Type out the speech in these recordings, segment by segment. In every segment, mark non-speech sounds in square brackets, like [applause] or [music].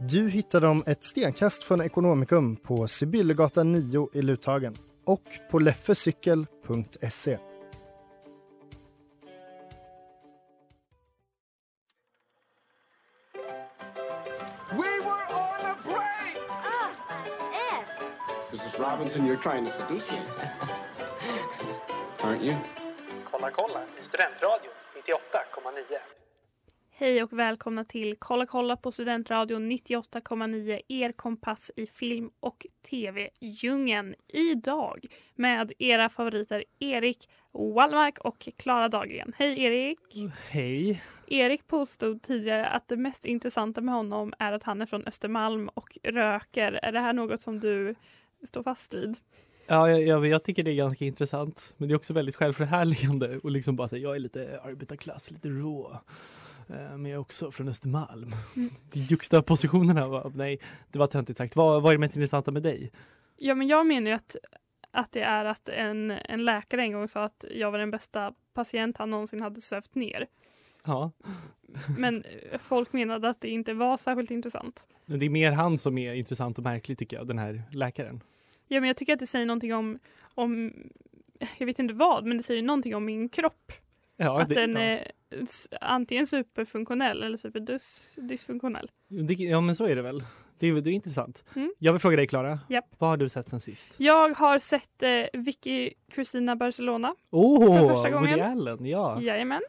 Du hittar dem ett stenkast från Ekonomikum på Sibyllegatan 9 i Luthagen och på leffecykel.se. We were on a break! Ah. Robinson, you're trying to seduce me. Aren't you? Kolla kolla i Studentradion 98,9. Hej och välkomna till Kolla kolla på Studentradion 98,9 er kompass i film och tv-djungeln. Idag med era favoriter Erik Wallmark och Klara Dahlgren. Hej Erik! Hej! Erik påstod tidigare att det mest intressanta med honom är att han är från Östermalm och röker. Är det här något som du står fast vid? Ja, jag, jag, jag tycker det är ganska intressant. Men det är också väldigt självförhärligande och liksom bara säga jag är lite arbetarklass, lite rå. Eh, Men jag är också från Östermalm. Mm. [laughs] Juxtapositionerna var, nej, det var töntigt sagt. Vad, vad är det mest intressanta med dig? Ja, men jag menar ju att, att det är att en, en läkare en gång sa att jag var den bästa patient han någonsin hade sövt ner. Ja, Men [laughs] folk menade att det inte var särskilt intressant. men det är mer han som är intressant och märklig tycker jag, den här läkaren. Ja, men jag tycker att det säger någonting om, om jag vet inte vad, men det säger någonting om min kropp. Ja, att det, den är antingen superfunktionell eller superdysfunktionell. Det, ja, men så är det väl. Det är, det är intressant. Mm. Jag vill fråga dig Klara, Japp. vad har du sett sen sist? Jag har sett eh, Vicky Cristina Barcelona. Åh, För första gången. Woody Allen, ja. Jajamän.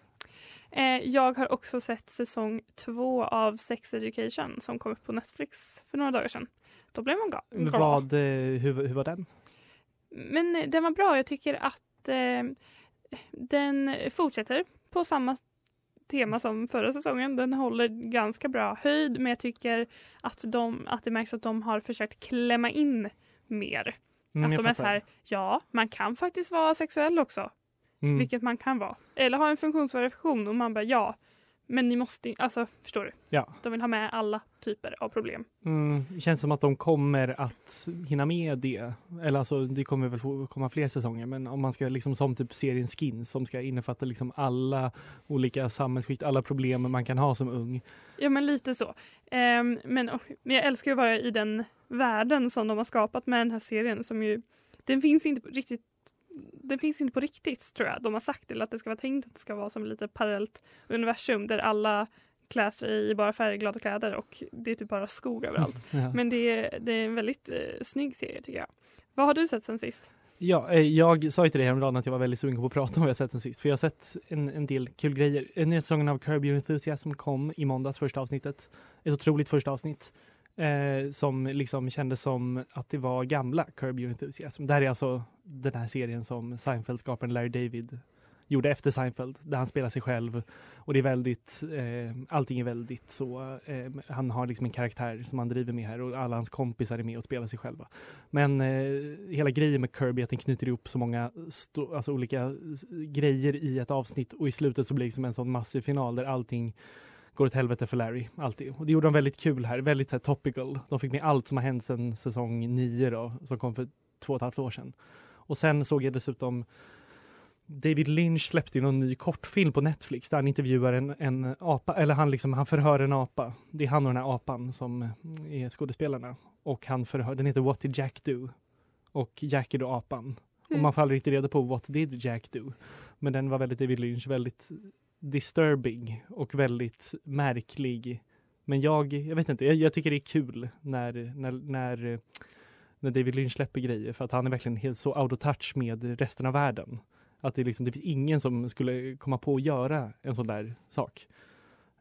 Eh, jag har också sett säsong två av Sex Education som kom upp på Netflix för några dagar sedan. Då blev man ga- glad. Vad, eh, hur, hur var den? Men den var bra. Jag tycker att eh, den fortsätter på samma tema som förra säsongen. Den håller ganska bra höjd men jag tycker att, de, att det märks att de har försökt klämma in mer. Mm, att de är så här, ja, man kan faktiskt vara sexuell också. Mm. Vilket man kan vara. Eller ha en funktionsvariation och man bara ja. Men ni måste, alltså förstår du? Ja. De vill ha med alla typer av problem. Mm, det känns som att de kommer att hinna med det. Eller alltså, det kommer väl komma fler säsonger, men om man ska liksom som typ serien Skins som ska innefatta liksom alla olika samhällsskikt, alla problem man kan ha som ung. Ja men lite så. Ehm, men, och, men jag älskar att vara i den världen som de har skapat med den här serien som ju, den finns inte riktigt den finns inte på riktigt tror jag. De har sagt det, att det ska vara tänkt att det ska vara som lite parallellt universum där alla klär sig i bara färgglada kläder och det är typ bara skog överallt. [laughs] Ja. Men det är, det är en väldigt eh, snygg serie tycker jag. Vad har du sett sen sist? Ja, eh, jag sa ju till dig häromdagen att jag var väldigt sugen på att prata om vad jag sett sen sist. För jag har sett en, en del kul grejer. Eh, Nya säsongen av Curb Your Enthusiasm kom i måndags, första avsnittet. Ett otroligt första avsnitt. Eh, som liksom kändes som att det var gamla Curb Your Enthusiasm. Det här är alltså den här serien som Seinfeld-skaparen Larry David gjorde efter Seinfeld, där han spelar sig själv. Och det är väldigt, eh, allting är väldigt så, eh, han har liksom en karaktär som han driver med här och alla hans kompisar är med och spelar sig själva. Men eh, hela grejen med Kirby är att den knyter ihop så många alltså olika grejer i ett avsnitt och i slutet så blir det liksom en sån massiv final där allting går åt helvete för Larry. Alltid. Och det gjorde de väldigt kul här, väldigt här, topical. De fick med allt som har hänt sedan säsong 9 då, som kom för två och ett halvt år sedan. Och sen såg jag dessutom David Lynch släppte ju någon ny kortfilm på Netflix där han intervjuar en, en apa, eller han, liksom, han förhör en apa. Det är han och den här apan som är skådespelarna. Och han förhör, den heter What did Jack do? Och Jack är då apan. Och Mm. man får aldrig riktigt reda på what did Jack do? Men den var väldigt David Lynch, väldigt disturbing och väldigt märklig Men jag, jag vet inte, jag, jag tycker det är kul när, när, när, när David Lynch släpper grejer för att han är verkligen helt så out of touch med resten av världen. Att det, liksom, det finns ingen som skulle komma på att göra en sån där sak.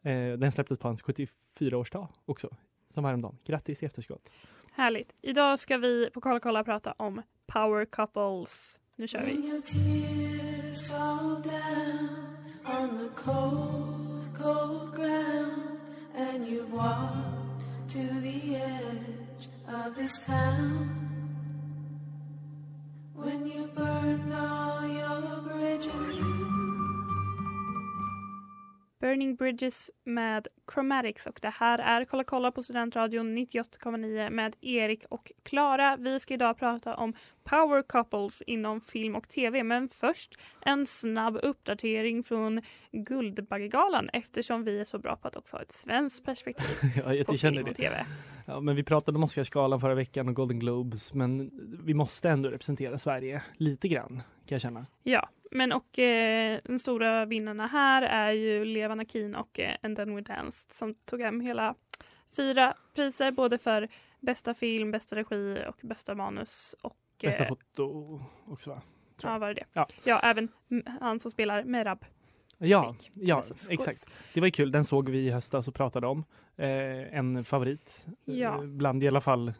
Eh, den släpptes på hans 74-årsdag också, som var häromdagen. Grattis i efterskott. Härligt. Idag ska vi på Kolla kolla prata om power couples. Nu kör vi. on the cold, cold ground, and you've walked to the edge of this town. When you burned all your bridges. Burning Bridges med Chromatics och det här är Kolla kolla på Studentradion 98,9 med Erik och Klara. Vi ska idag prata om power couples inom film och tv men först en snabb uppdatering från Guldbaggegalan eftersom vi är så bra på att också ha ett svenskt perspektiv [laughs] ja, jag på film och det. tv. Ja, men vi pratade om Oscarsgalan förra veckan och Golden Globes, men vi måste ändå representera Sverige lite grann, kan jag känna. Ja, men och eh, de stora vinnarna här är ju Levan Akin och eh, And then we danced som tog hem hela fyra priser både för bästa film, bästa regi och bästa manus. Och, Bästa eh, foto också va? tror Ja, var det det? Ja. ja, även han som spelar Merab. Ja, fick ja exakt. Det var ju kul, den såg vi i höstas och pratade om. Eh, en favorit, Ja. eh, bland i alla fall.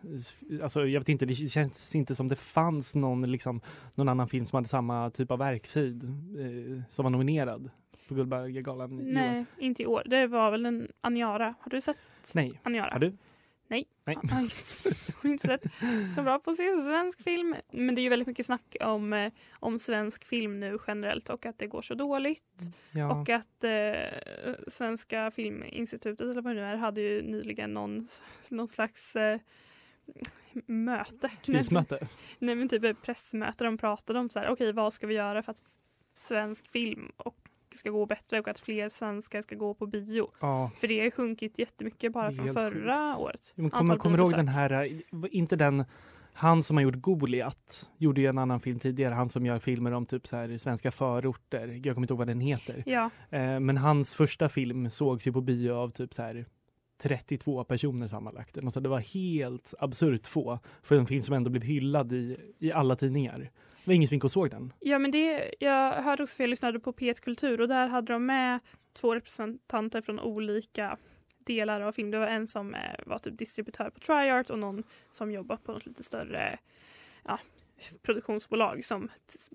Alltså, jag vet inte, det känns inte som det fanns någon, liksom, någon annan film som hade samma typ av verkshöjd eh, som var nominerad på Guldbaggegalan i år. Nej, inte i år. Det var väl en Aniara. Har du sett Nej, Aniara? har du? Nej. [laughs] Inte sett så bra på att se svensk film. Men det är ju väldigt mycket snack om, eh, om svensk film nu generellt och att det går så dåligt. Ja. Och att eh, Svenska Filminstitutet eller vad det nu är hade ju nyligen någon, någon slags eh, möte. Krismöte. [laughs] Nej men typ pressmöte. De pratade om så här, okej vad ska vi göra för att svensk film och ska gå bättre och att fler svenskar ska gå på bio. Ja. För det har sjunkit jättemycket bara från förra sjukt. året. Men kommer, kommer ihåg den här, eh, inte den, han som har gjort Goliat, gjorde ju en annan film tidigare, han som gör filmer om typ så här svenska förorter, jag kommer inte ihåg vad den heter. Ja, Eh, men hans första film sågs ju på bio av typ så här 32 personer sammanlagt. sånt. det var helt absurt få för en film som ändå blev hyllad i, i alla tidningar. Var ingen som gick och såg den. ja men det, jag hörde också för jag lyssnade på P1 Kultur och där hade de med två representanter från olika delar av film. Det var en som eh, var typ distributör på Triart och någon som jobbar på något lite större ja, produktionsbolag som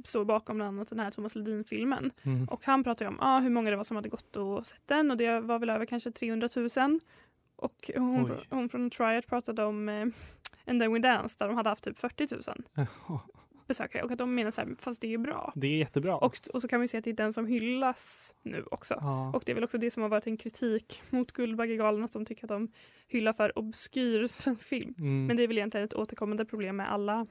står bakom bland annat den här Thomas Ledin-filmen. Mm. Och han pratade om ah, hur många det var som hade gått och sett den och det var väl över kanske 300 000. Och hon, Oj. hon från Triart pratade om eh, And then we dance där de hade haft typ 40 000 Jaha, besökare och att de menar så här, fast det är bra. Det är jättebra. Och, och så kan vi se att det är den som hyllas nu också. ja. Och det är väl också det som har varit en kritik mot Guldbaggegalan, att de tycker att de hyllar för obskyr svensk film. mm. Men det är väl egentligen ett återkommande problem med alla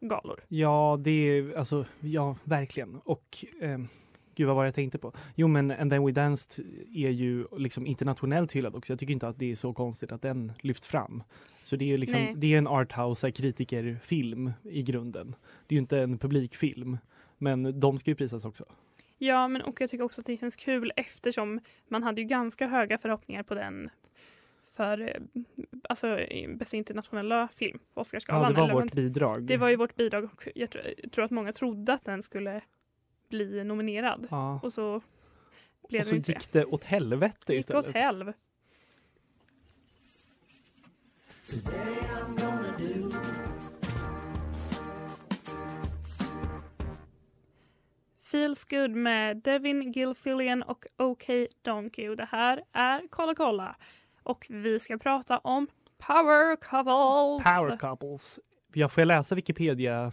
galor. Ja, det är alltså, ja, verkligen. Och ehm, gud, vad var jag tänkte på? Jo, men And then we danced är ju liksom internationellt hyllad också. Jag tycker inte att det är så konstigt att den lyfts fram. Så det är ju liksom, Nej. det är en arthouse kritikerfilm i grunden. Det är ju inte en publikfilm, men de ska ju prisas också. Ja, men och jag tycker också att det känns kul eftersom man hade ju ganska höga förhoppningar på den för eh, alltså, bästa internationella film på Oscarsgalan. Ja, det var vårt bidrag. det var ju vårt bidrag och jag tror, jag tror att många trodde att den skulle bli nominerad. ja. Och så blev Och det så inte gick det åt helvete det. gick istället. åt helv. Feels Good med Devin Gilfillian och OK Donkey. Och det här är Kolla kolla. Och vi ska prata om Power Couples. Power couples. Ja, får jag läsa Wikipedia?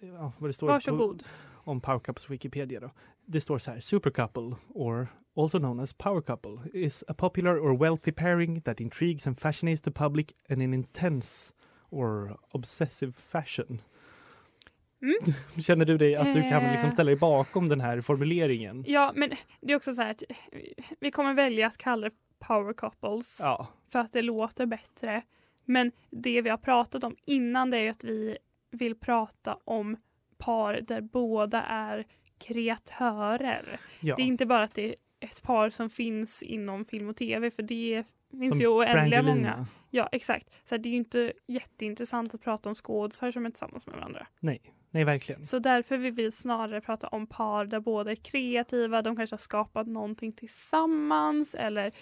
ja, vad det står på- Varsågod. Om power couples Wikipedia då. Det står så här, super couple or also known as power couple is a popular or wealthy pairing that intrigues and fascinates the public in an intense or obsessive fashion. Mm. [laughs] Känner du dig att du kan Eh. liksom ställa dig bakom den här formuleringen? Ja, men det är också så här att vi kommer välja att kalla det Power Couples. Ja, för att det låter bättre. Men det vi har pratat om innan det är att vi vill prata om par där båda är kreatörer. ja. Det är inte bara att det ett par som finns inom film och tv för det finns Som ju oändliga Brangelina. många. Ja exakt. Så det är ju inte jätteintressant att prata om skådisar som är tillsammans med varandra. Nej, nej verkligen. Så därför vill vi snarare prata om par där båda är kreativa, de kanske har skapat någonting tillsammans eller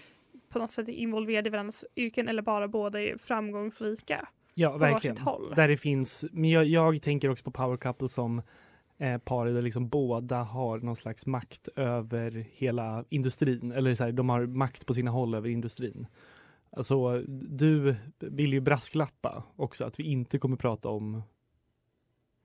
på något sätt är involverade i varandras yrken eller bara båda är framgångsrika. Ja, verkligen. Där det finns, men jag, jag tänker också på power couple som eh, par där liksom båda har någon slags makt över hela industrin. Eller så här, de har makt på sina håll över industrin. Alltså, du vill ju brasklappa också att vi inte kommer prata om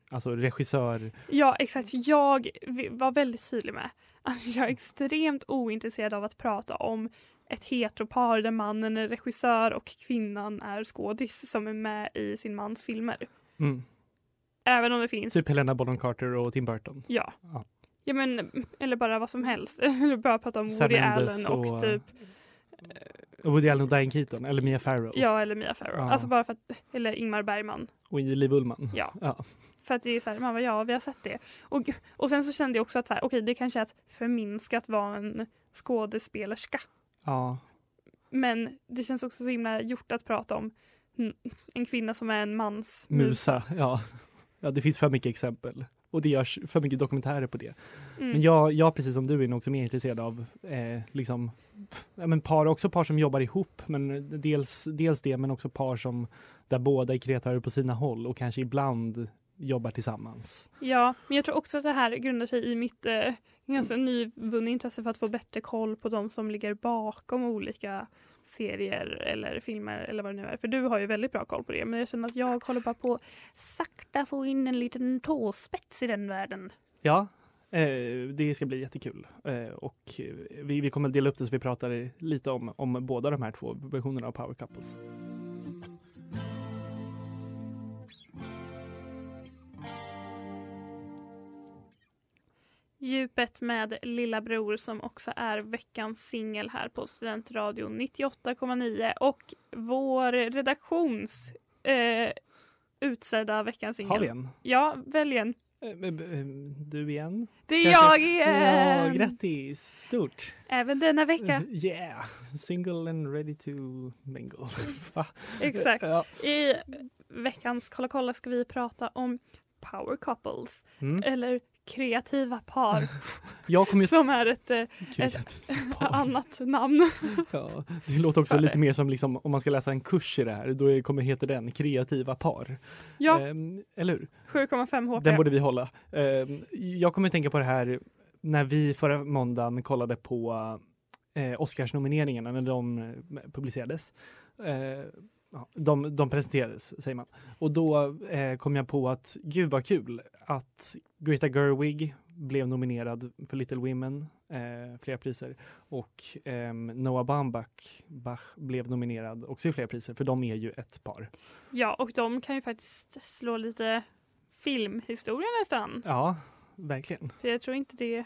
alltså regissör. Ja exakt, jag var väldigt tydlig med att jag är extremt ointresserad av att prata om ett heteropar där mannen är regissör och kvinnan är skådis som är med i sin mans filmer. Mm, Även om det finns typ Helena Bonham Carter och Tim Burton. Ja. Ja. ja men, eller bara vad som helst. [laughs] Bara prata om Woody Allen och, och- typ, Woody Allen och Diane Keaton, eller Mia Farrow. ja eller Mia Farrow. Ja. Alltså bara för att, eller Ingmar Bergman. Och Liv Ullman. Ja. Ja. För att det är så här, man bara, ja vi har sett det. Och, och sen så kände jag också att så här, okej det kanske är att förminska att vara en skådespelerska. Ja. Men det känns också så himla gjort att prata om en kvinna som är en mans Musa, ja. ja. Det finns för mycket exempel. Och det görs för mycket dokumentärer på det. Mm. Men jag, jag, precis som du, är nog också mer intresserad av eh, liksom, ja, men par, också par som jobbar ihop. Men dels, dels det, men också par som där båda är kreatörer på sina håll och kanske ibland jobbar tillsammans. Ja, men jag tror också att det här grundar sig i mitt eh, ganska nyvunna intresse för att få bättre koll på de som ligger bakom olika serier eller filmer eller vad det nu är. För du har ju väldigt bra koll på det. Men jag känner att jag håller bara på sakta få in en liten tåspets i den världen. Ja, eh, det ska bli jättekul. Eh, och eh, vi, vi kommer dela upp det så vi pratar lite om, om båda de här två versionerna av Power Couples. Djupet med Lilla Bror som också är veckans singel här på Studentradion 98,9 och vår redaktions eh, utsedda veckans singel. Har vi en? Ja, välj en. Eh, eh, eh, Du igen? Det är jag igen! Ja, grattis! Stort! Även denna vecka. Yeah! Single and ready to mingle. [laughs] Exakt. Ja. I veckans Kolla kolla ska vi prata om power couples Mm. eller kreativa par [laughs] Jag kommer ju... som är ett, eh, ett annat namn. Ja, det låter också lite mer som liksom, om man ska läsa en kurs i det här, då kommer heta den kreativa par. Ja, Ehm, eller hur? 7,5 HP. Den borde vi hålla. Ehm, jag kommer att tänka på det här när vi förra måndagen kollade på eh, Oscarsnomineringarna när de eh, publicerades. Eh, de, de presenterades, säger man. Och då eh, kom jag på att gud vad kul att Greta Gerwig blev nominerad för Little Women, eh, flera priser. Och ehm, Noah Baumbach Bach blev nominerad också i flera priser, för de är ju ett par. Ja, och de kan ju faktiskt slå lite filmhistoria nästan. Ja, verkligen. För jag tror inte det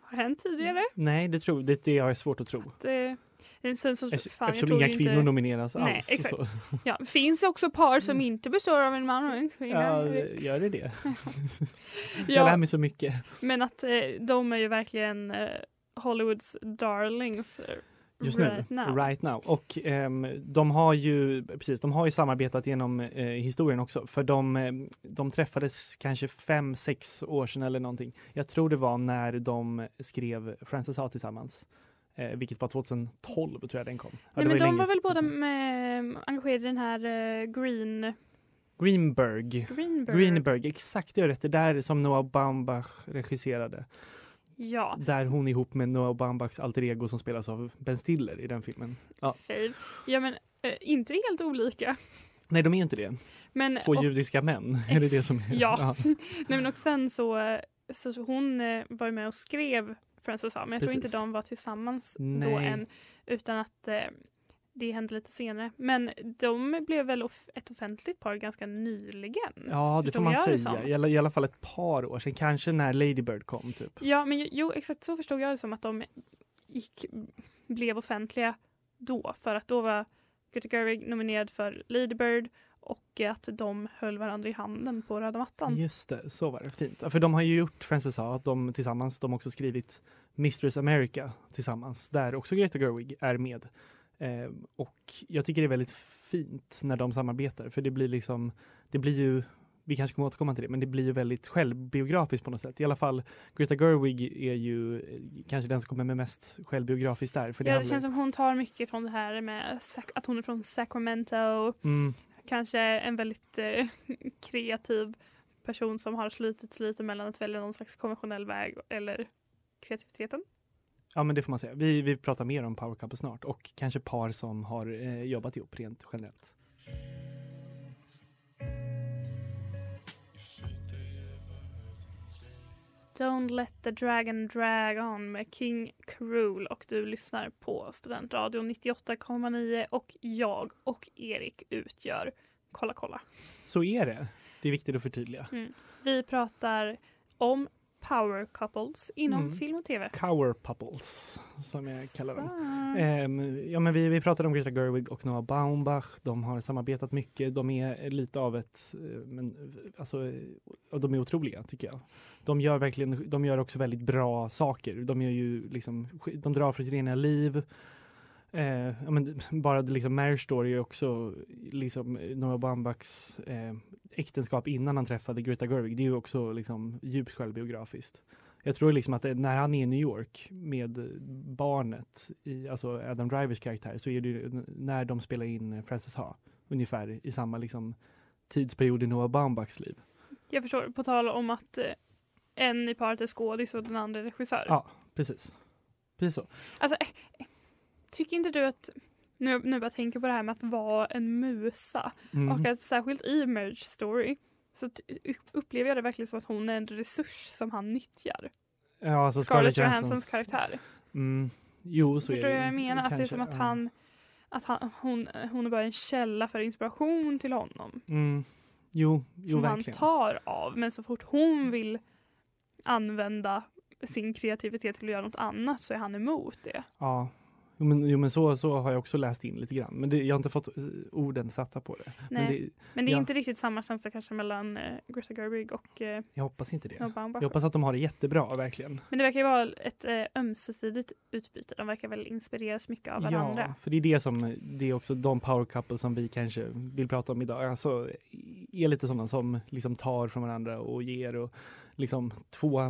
har hänt tidigare. Nej, det, tror, det, det har jag svårt att tro. Det, sen så, fan, jag Eftersom inga inte, kvinnor nomineras Nej, alls. exakt. Så. Ja, finns det också par som inte består av en man och en kvinna. Ja, gör det det? [laughs] jag Ja. lär mig så mycket. Men att eh, de är ju verkligen eh, Hollywoods darlings eh, Just nu, right now. right now. Och ehm, de har ju precis, de har ju samarbetat genom eh, historien också. För de, eh, de träffades kanske fem, sex år sedan eller någonting. Jag tror det var när de skrev Frances Ha tillsammans. Eh, vilket var 2012 tror jag den kom. Ja, Nej, men ju de var väl båda med, engagerade i den här eh, Green... Greenberg. Greenberg. Greenberg, exakt det är rätt. Det där som Noah Baumbach regisserade. Ja, Där hon är ihop med Noah Baumbachs alter ego som spelas av Ben Stiller i den filmen. Ja. fave. Ja men eh, inte helt olika. Nej, de är inte det. Men, Två och, judiska män. Är det det som är? Ja. [laughs] nej, men och sen så, eh, så, så hon eh, var med och skrev Frances Ha, men jag tror Precis. inte de var tillsammans då Nej. än. Utan att eh, det hände lite senare. Men de blev väl off- ett offentligt par ganska nyligen? Ja, det får man säga. I alla, I alla fall ett par år sedan. Kanske när Lady Bird kom, typ. Ja, men jo, exakt så förstod jag det som att de gick, blev offentliga då. För att då var Greta Gerwig nominerad för Lady Bird och att de höll varandra i handen på röda mattan. Just det, så var det. Fint. För de har ju gjort, Frances sa, att de tillsammans, de har också skrivit Mistress America tillsammans, där också Greta Gerwig är med. Eh, och jag tycker det är väldigt fint när de samarbetar, för det blir liksom, det blir ju vi kanske kommer återkomma till det, men det blir ju väldigt självbiografiskt på något sätt. I alla fall Greta Gerwig är ju eh, kanske den som kommer med mest självbiografiskt där. För det ja, det handlar- känns som hon tar mycket från det här med att hon är från Sacramento. Mm, Kanske en väldigt eh, [laughs] kreativ person som har slitit lite mellan att välja någon slags konventionell väg eller kreativiteten. ja, men det får man säga. Vi, vi pratar mer om power couple snart och kanske par som har eh, jobbat ihop rent generellt. Don't let the dragon drag on med King Cruel och du lyssnar på Studentradion 98,9 och jag och Erik utgör Kolla kolla. Så är det. Det är viktigt att förtydliga. Vi pratar om power couples inom Mm. film och tv. Cower Pupples, som jag kallar dem. Ehm, ja, men vi, vi pratade om Greta Gerwig och Noah Baumbach. De har samarbetat mycket. De är lite av ett... eh, Men, alltså, eh, och de är otroliga, tycker jag. De gör, verkligen, de gör också väldigt bra saker. De, gör ju liksom, de drar för sitt rena liv. Eh, ja, men, [laughs] bara det liksom Marriage Story är också liksom, Noah Baumbachs eh, äktenskap innan han träffade Greta Gerwig. Det är ju också liksom, djupt självbiografiskt. Jag tror liksom att det, när han är i New York med barnet, i, alltså Adam Drivers karaktär, så är det ju när de spelar in Frances Ha, ungefär i samma liksom, tidsperiod i Noah Baumbachs liv. Jag förstår, på tal om att eh, en i paret är skådis och den andra är regissör. Ja, precis. Precis så. Alltså, eh, eh, tycker inte du att, nu, nu bara tänker på det här med att vara en musa Mm. och att särskilt i Marriage Story så upplever jag det verkligen som att hon är en resurs som han nyttjar. ja, alltså Scarlett Johanssons- Johanssons karaktär. Mm. Jo, så Förstår är det. vad jag menar? Att det är som att han att han, hon, hon är bara en källa för inspiration till honom. Mm. Jo, jo som han verkligen. tar av. Men så fort hon vill använda sin kreativitet till att göra något annat så är han emot det. Ja. Jo, men, jo, men så, så har jag också läst in lite grann. Men det, jag har inte fått eh, orden satta på det. Men Nej. det, Men det är ja. inte riktigt samma känsla kanske mellan eh, Greta Gerwig och eh, jag hoppas inte det. Jag hoppas att de har det jättebra, verkligen. Men det verkar ju vara ett eh, ömsesidigt utbyte. De verkar väl inspireras mycket av varandra. Ja, för det är det som, det är också de power couple som vi kanske vill prata om idag. Alltså, är lite sådana som liksom tar från varandra och ger och liksom två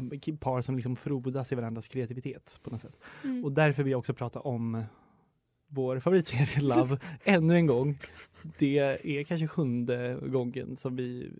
par som liksom frodas i varandras kreativitet på något sätt. Mm. Och därför vill jag också prata om vår favoritserie Love [laughs] ännu en gång. Det är kanske sjunde gången som vi,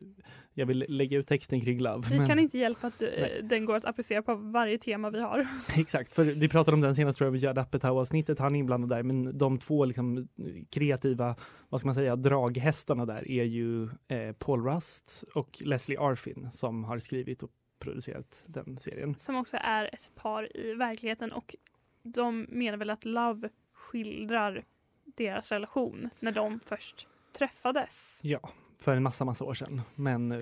jag vill lägga ut texten kring Love. Vi men- kan inte hjälpa att eh, Nej. den går att applicera på varje tema vi har. [laughs] Exakt, för vi pratade om den senast tror jag, Judd Apatow-avsnittet, han är inblandad där, men de två liksom kreativa, vad ska man säga, draghästarna där är ju eh, Paul Rust och Leslie Arfin som har skrivit och producerat den serien. Som också är ett par i verkligheten och de menar väl att Love skildrar deras relation när de först träffades. Ja, för en massa, massa år sedan. Men eh,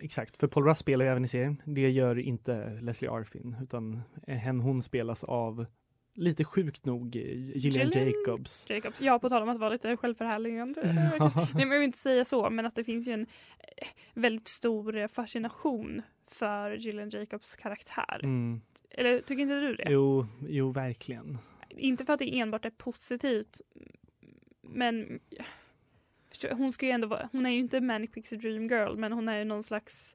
exakt, för Paul Rust spelar ju även i serien. Det gör inte Leslie Arfin, utan hen, hon spelas av lite sjukt nog eh, Gillian Gillian Jacobs. Jacobs. Ja, på tal om att vara lite självförhärligande. [laughs] Ja. Nej, men jag vill inte säga så, men att det finns ju en eh, väldigt stor eh, fascination för Gillian Jacobs karaktär. Mm. Eller tycker inte du det? Jo, jo, verkligen. Inte för att det enbart är positivt, men hon ska ju ändå vara, hon är ju inte Manic Pixie Dream Girl, men hon är ju någon slags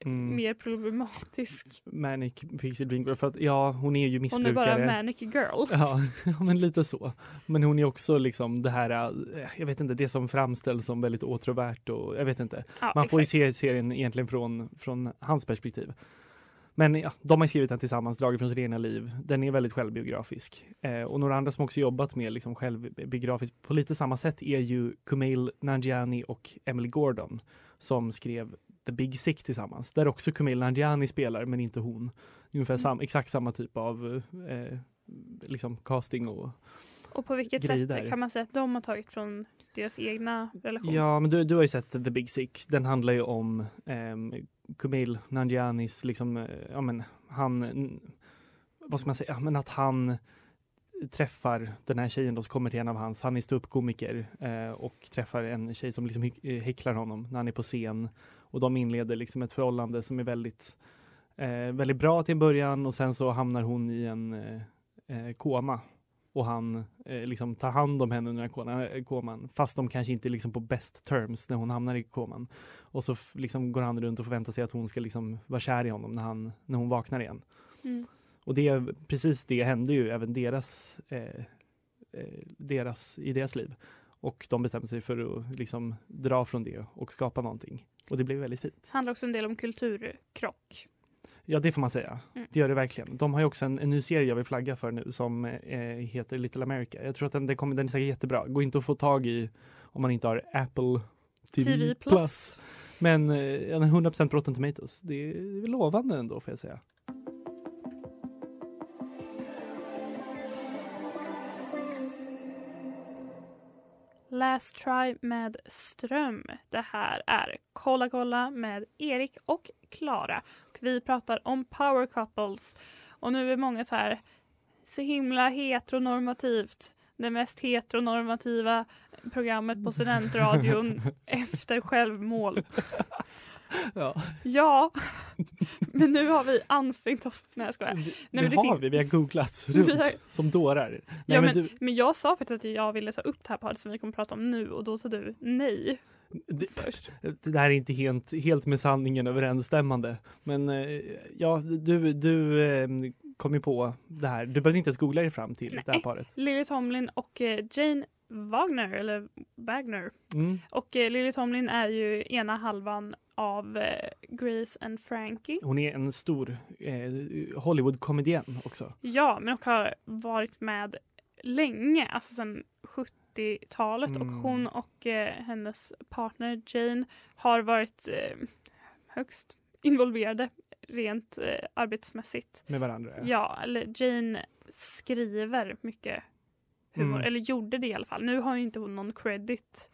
Mm. mer problematisk. Manic Pixie Dream Girl, för att ja, hon är ju Hon missbrukare. är bara Manic Girl. [laughs] Ja, men lite så. Men hon är också liksom det här, eh, jag vet inte, det som framställs som väldigt åtråvärt och jag vet inte. Ja, Man får ju exakt. se serien egentligen från, från hans perspektiv. Men ja, de har skrivit den tillsammans, dragit från sitt egna liv. Den är väldigt självbiografisk. Eh, och några andra som också jobbat med liksom självbiografiskt på lite samma sätt är ju Kumail Nanjiani och Emily Gordon som skrev The Big Sick tillsammans. Där också Kumail Nanjiani spelar, men inte hon. Ungefär sam, exakt samma typ av eh, liksom casting och Och på vilket sätt där. kan man säga att de har tagit från deras egna relation? Ja, men du, du har ju sett The Big Sick. Den handlar ju om um, Kumail Nanjianis, liksom, eh, ja men han, vad ska man säga, ja, men att han träffar den här tjejen då som kommer till en av hans, han är ståuppkomiker eh, och träffar en tjej som liksom eh, häcklar honom när han är på scen. Och de inleder liksom ett förhållande som är väldigt, eh, väldigt bra till en början och sen så hamnar hon i en eh, eh koma. Och han eh, liksom tar hand om henne under eh, koman, fast de kanske inte är liksom på best terms när hon hamnar i koman. Och så liksom går han runt och förväntar sig att hon ska liksom vara kär i honom när, han, när hon vaknar igen. Mm. Och det, precis det hände ju även deras, eh, eh, deras, i deras liv. Och de bestämde sig för att liksom dra från det och skapa någonting. Och det blev väldigt fint. handlar också en del om kulturkrock. Ja, det får man säga. Mm. Det gör det verkligen. De har ju också en, en ny serie jag vill flagga för nu som eh, heter Little America. Jag tror att den, den, kommer, den är säkert jättebra. Går inte att få tag i om man inte har Apple TV, TV+. Plus. Men eh, den är 100% på Rotten Tomatoes. Det är, lovande ändå får jag säga. Last Try med Ström. Det här är Kolla kolla med Erik och Klara. Och Vi pratar om power couples. Och nu är många så här så himla heteronormativt. Det mest heteronormativa programmet på studentradion [laughs] efter självmål. [laughs] Ja, Ja, [laughs] men nu har vi ansträngt oss. Nej jag skojar. Nej, det det har vi. Vi har googlat [laughs] runt har- som dårar. Nej, Ja, men men, du, men jag sa faktiskt att jag ville ta upp det här podden som vi kommer att prata om nu och då sa du nej det, först. Det där är inte helt, helt med sanningen överensstämmande. Men eh, ja, du, du eh, kom ju på det här. Du behövde inte ens googla dig fram till det här Nej. paret. Lily Tomlin och eh, Jane Wagner, eller Wagner. Mm. Och eh, Lily Tomlin är ju ena halvan av eh, Grace and Frankie. Hon är en stor eh, Hollywood-komedienn också. Ja, men och har varit med länge, alltså sedan 70-talet. Och Mm. hon och eh, hennes partner Jane har varit eh, högst involverade rent eh, arbetsmässigt. med varandra. Ja, eller Jane skriver mycket humor, Mm. eller gjorde det i alla fall. Nu har ju inte hon någon credit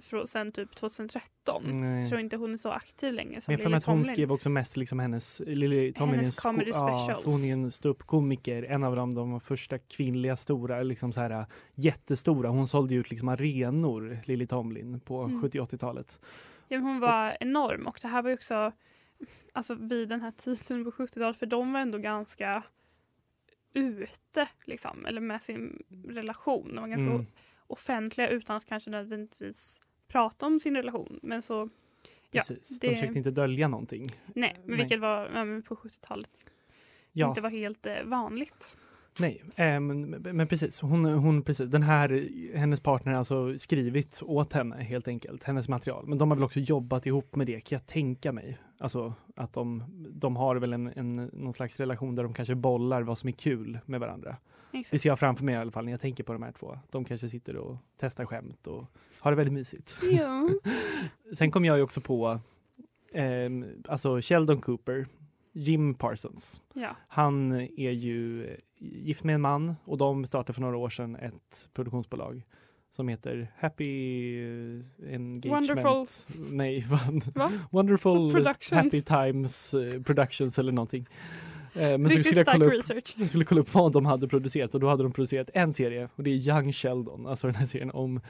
från sen typ 2013. Nej. Jag tror inte hon är så aktiv längre som Men Lily mig att hon skrev också mest liksom hennes, Lily Tomlin Hennes comedy ja, specials. för hon är en ståuppkomiker, en av de, de första kvinnliga stora, liksom så här jättestora. Hon sålde ju ut liksom arenor, Lily Tomlin, på Mm. 70-80-talet. Ja, hon var enorm och det här var ju också alltså vid den här tiden på 70-talet för de var ändå ganska ute liksom, eller med sin relation. De var ganska Mm. offentliga utan att kanske nödvändigtvis prata om sin relation. Men så, ja, Precis. det- De försökte inte dölja någonting. nej, men vilket var ja, på 70-talet Ja. inte var helt eh, vanligt. Nej, eh, men, men precis. Hon, hon, precis. Den här, hennes partner har alltså skrivit åt henne helt enkelt, hennes material. Men de har väl också jobbat ihop med det kan jag tänka mig. Alltså att de, de har väl en, en, någon slags relation där de kanske bollar vad som är kul med varandra. Det Exakt. ser jag framför mig i alla fall när jag tänker på de här två. De kanske sitter och testar skämt och har det väldigt mysigt. Ja. [laughs] Sen kom jag ju också på ehm, alltså Sheldon Cooper, Jim Parsons. ja. Han är ju eh, gift med en man och de startade för några år sedan ett produktionsbolag som heter Happy eh, Engagement. Wonderful. Nej? [laughs] Va? Wonderful. Happy Times eh, Productions eller någonting. Eh, men så skulle jag kolla upp, jag skulle kolla upp vad de hade producerat och då hade de producerat en serie och det är Young Sheldon, alltså den här serien om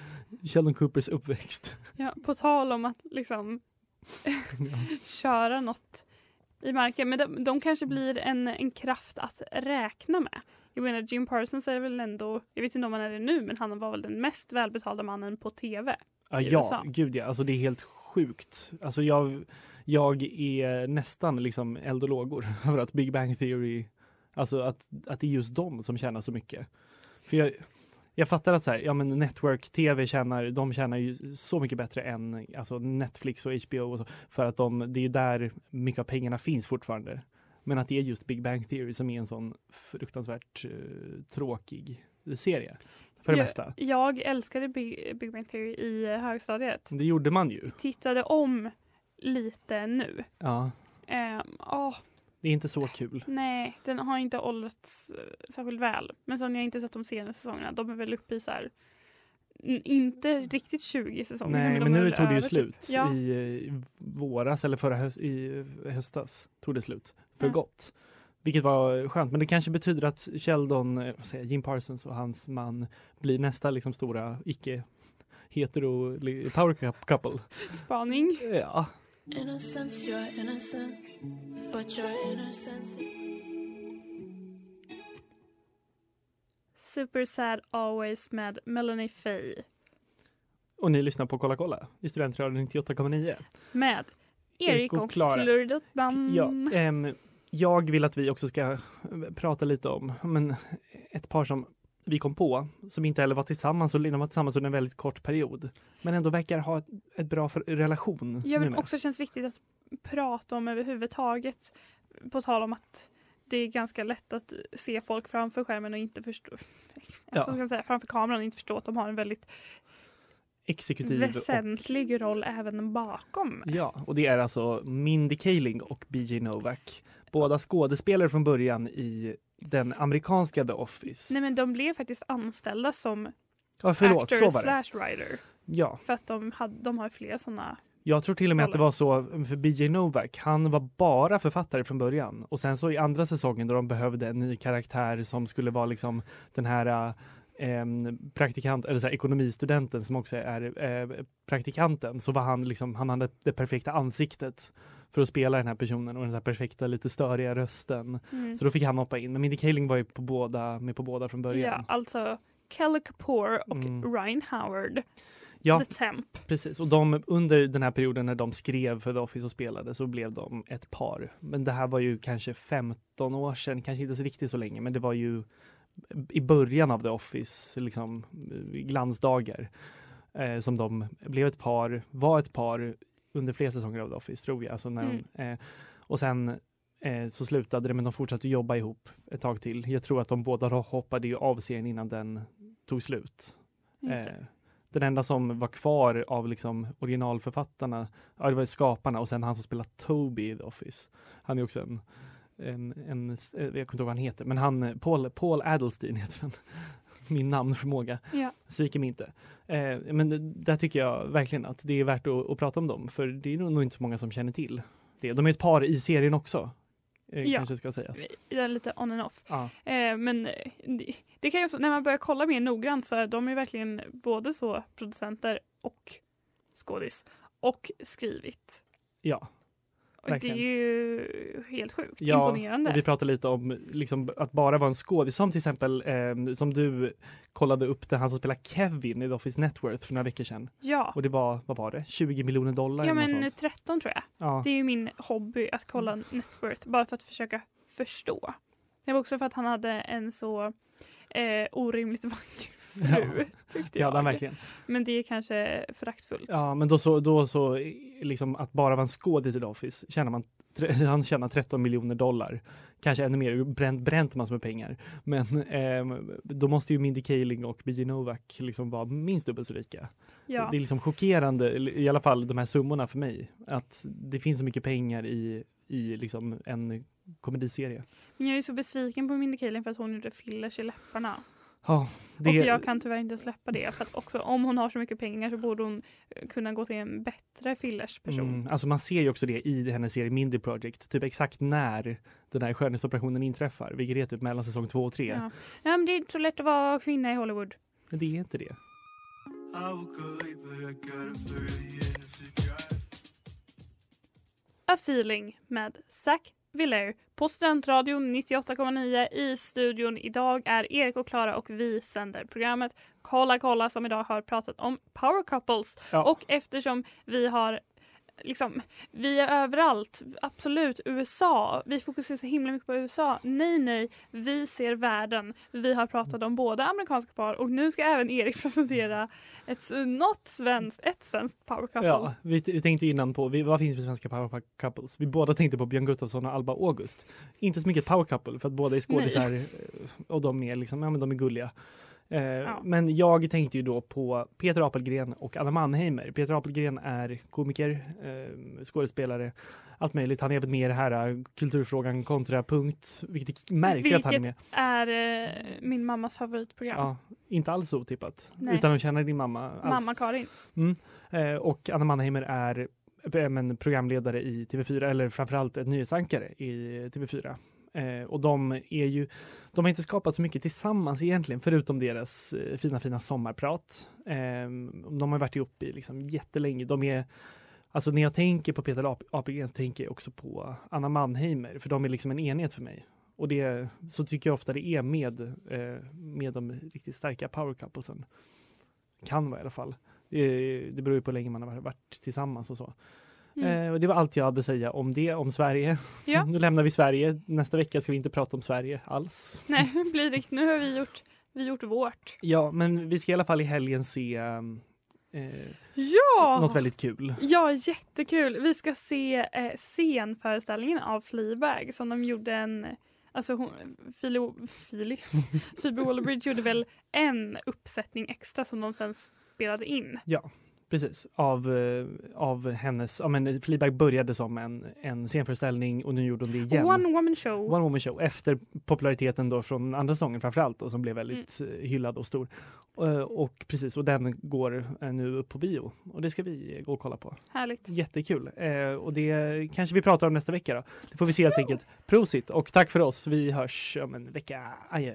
Sheldon Coopers uppväxt. Ja, på tal om att liksom [laughs] köra något i marken. Men de, de kanske blir en, en kraft att räkna med. Jag menar Jim Parsons är väl ändå, jag vet inte om han är det nu, men han var väl den mest välbetalda mannen på tv. Ja, ja gud ja, alltså det är helt sjukt. Alltså jag, jag är nästan liksom eld och lågor [laughs] över att Big Bang Theory, alltså att, att det är just de som tjänar så mycket. För jag, jag fattar att så här, ja men network-tv tjänar, de tjänar ju så mycket bättre än alltså Netflix och HBO och så, för att de, det är ju där mycket av pengarna finns fortfarande. Men att det är just Big Bang Theory som är en sån fruktansvärt eh, tråkig serie. För det jag, mesta. Jag älskade Big, Big Bang Theory i högstadiet. Det gjorde man ju. Tittade om lite nu. Ja, Ehm, åh, det är inte så kul. nej, den har inte åldrats eh, särskilt väl. Men sen har jag inte sett de senaste säsongerna. De är väl uppe i så här, inte riktigt 20 säsonger. Nej, men är nu tog det ju över, slut Typ. Ja. i eh, våras eller förra höst, i höstas. Tog det slut för Ja. gott. Vilket var skönt, men det kanske betyder att Sheldon, eh, vad säger Jim Parsons och hans man blir nästa liksom stora icke hetero power cou- couple. [laughs] Spaning. Ja, Innocence, you're innocent, but your innocence. Super Sad Always med Melanie Faye. och ni lyssnar på Kolla kolla i Studentradion 98,9. Med Erik och, Klara. Klurdotan. Ja, ehm, jag vill att vi också ska eh, prata lite om men, ett par som vi kom på som inte heller var tillsammans och de var tillsammans under en väldigt kort period. Men ändå verkar ha ett, ett bra för, relation. Vill numera. också känns viktigt att prata om överhuvudtaget. På tal om att det är ganska lätt att se folk framför skärmen och inte förstå. Alltså, man säga, framför kameran och inte förstå att de har en väldigt Exekutiv väsentlig roll även bakom. och, ja, och det är alltså Mindy Kaling och BJ Novak. Båda skådespelare från början i den amerikanska The Office. Nej men de blev faktiskt anställda som Ja, förlåt, så actor var det. slash writer. Ja, För att de, hade, de har flera sådana. Jag tror till och med att det var så för BJ Novak. Han var bara författare från början och sen så i andra säsongen då de behövde en ny karaktär som skulle vara liksom den här eh, praktikant eller så här, ekonomistudenten som också är eh, praktikanten så var han liksom han hade det perfekta ansiktet för att spela den här personen och den här perfekta lite störiga rösten. Mm. Så då fick han hoppa in. Men Mindy Kaling var ju på båda, med på båda från början. Ja, alltså Kelly Kapoor och Mm. Ryan Howard. Ja, The Temp. Precis, och de, under den här perioden när de skrev för The Office och spelade så blev de ett par. Men det här var ju kanske 15 år sedan, kanske inte så riktigt så länge, men det var ju i början av The Office, liksom glansdagar, eh, som de blev ett par, var ett par under flera säsonger av The Office tror jag. Alltså när Mm. de, eh, och sen eh, så slutade det, men de fortsatte jobba ihop ett tag till. Jag tror att de båda hoppade ju av serien innan den tog slut. Eh, den enda som var kvar av liksom originalförfattarna, ja det var skaparna och sen han som spelar Toby i The Office. Han är också en, en, en eh, jag kommer inte ihåg vad han heter, men han, Paul, Paul Adelstein heter han. Min namnförmåga Ja. sviker mig inte. Eh, men det, där tycker jag verkligen att det är värt att, att prata om dem, för det är nog inte så många som känner till det. De är ett par i serien också, eh, Ja. kanske ska sägas. Ja, lite on and off. Ja. Eh, men eh, det, det kan ju också, när man börjar kolla mer noggrant så är de är verkligen både så producenter och skådis och skrivit. ja. Och det Verkligen. är ju helt sjukt Ja, imponerande. vi pratar lite om liksom, att bara vara en skådis, som till exempel eh, som du kollade upp det, han som spelar Kevin i The Office Networth för några veckor sedan. Ja, Och det var, vad var det, 20 miljoner dollar? ja men sånt. 13 tror jag. Ja. Det är ju min hobby att kolla Networth bara för att försöka förstå. Det var också för att han hade en så eh, orimligt [laughs] vacker fru. Tyckte Ja, jag. den verkligen. Men det är kanske föraktfullt. Ja, men då så, då så liksom att bara vara en skådis i The Office tjänar man, [laughs] han tjänar 13 miljoner dollar. Kanske ännu mer, bränt, bränt massor med pengar. Men ehm, då måste ju Mindy Kaling och BJ Novak liksom vara minst dubbelt så rika. Ja. Det är liksom chockerande, i alla fall de här summorna för mig, att det finns så mycket pengar i, i liksom en komediserie. Men jag är ju så besviken på Mindy Kaling för att hon gjorde fillers i läpparna. Ja, det, Och jag kan tyvärr inte släppa det. För att också om hon har så mycket pengar så borde hon eh, kunna gå till en bättre fillersperson. Mm, alltså man ser ju också det i hennes serie Mindy Project, typ exakt när den här skönhetsoperationen inträffar, vilket är typ mellan säsong två och tre. Ja. ja, men det är inte så lätt att vara kvinna i Hollywood. Men det är inte det. A feeling med Zac Viller på Studentradion 98,9 i studion. Idag är Erik och Klara och vi sänder programmet Kolla kolla som idag har pratat om power couples. Ja. Och eftersom vi har liksom, vi är överallt, absolut USA, vi fokuserar så himla mycket på USA. Nej, nej, vi ser världen. Vi har pratat om båda amerikanska par och nu ska även Erik [laughs] presentera ett, något svenskt, ett svenskt power couple. Ja, vi, vi tänkte innan på, vi, vad finns det för svenska power couples? Vi båda tänkte på Björn Gustafsson och Alba August. Inte så mycket power couple för att båda är skådisar eh, och de är liksom, ja men de är gulliga. Eh, Men jag tänkte ju då på Peter Apelgren och Anna Mannheimer. Peter Apelgren är komiker, eh, skådespelare, allt möjligt. Han är även med i det här eh, Kulturfrågan kontra punkt, vilket är märkligt att han är med. Vilket är eh, min mammas favoritprogram. Ja, inte alls otippat. Nej. Utan att känna din mamma alls. Mamma Karin. Mm. Och Anna Mannheimer är men, programledare i TV4, eller framförallt ett nyhetsankare i TV4. Eh, och de är ju, de har inte skapat så mycket tillsammans egentligen, förutom deras eh, fina, fina sommarprat. Eh, de har varit ihop i liksom jättelänge. De är, alltså när jag tänker på Peter Ap- Apelgren så tänker jag också på Anna Mannheimer, för de är liksom en enhet för mig. Och det, så tycker jag ofta det är med, eh, med de riktigt starka power couplesen. Kan vara i alla fall. Det, det beror ju på hur länge man har varit tillsammans och så. Mm. Eh, och det var allt jag hade att säga om det, om Sverige. Ja. [laughs] nu lämnar vi Sverige. Nästa vecka ska vi inte prata om Sverige alls. Nej, hur blir det? Nu har vi gjort, vi gjort vårt. Ja, men vi ska i alla fall i helgen se eh, Ja! något väldigt kul. Ja, jättekul. Vi ska se eh, scenföreställningen av Fleabag som de gjorde en Alltså hon, Fili, Fili, [laughs] Phoebe Waller-Bridge gjorde väl en uppsättning extra som de sen spelade in. Ja, precis. Av, eh, av hennes, ja men Fleabag började som en, en scenföreställning och nu gjorde hon det igen. One woman show. One Woman Show efter populariteten då från andra sången framförallt och som blev väldigt Mm. eh, hyllad och stor. Eh, Och precis, och den går nu upp på bio och det ska vi gå och kolla på. Härligt. Jättekul. Och det kanske vi pratar om nästa vecka då. Det får vi se helt enkelt. Prosit och tack för oss. Vi hörs om en vecka. Adjö.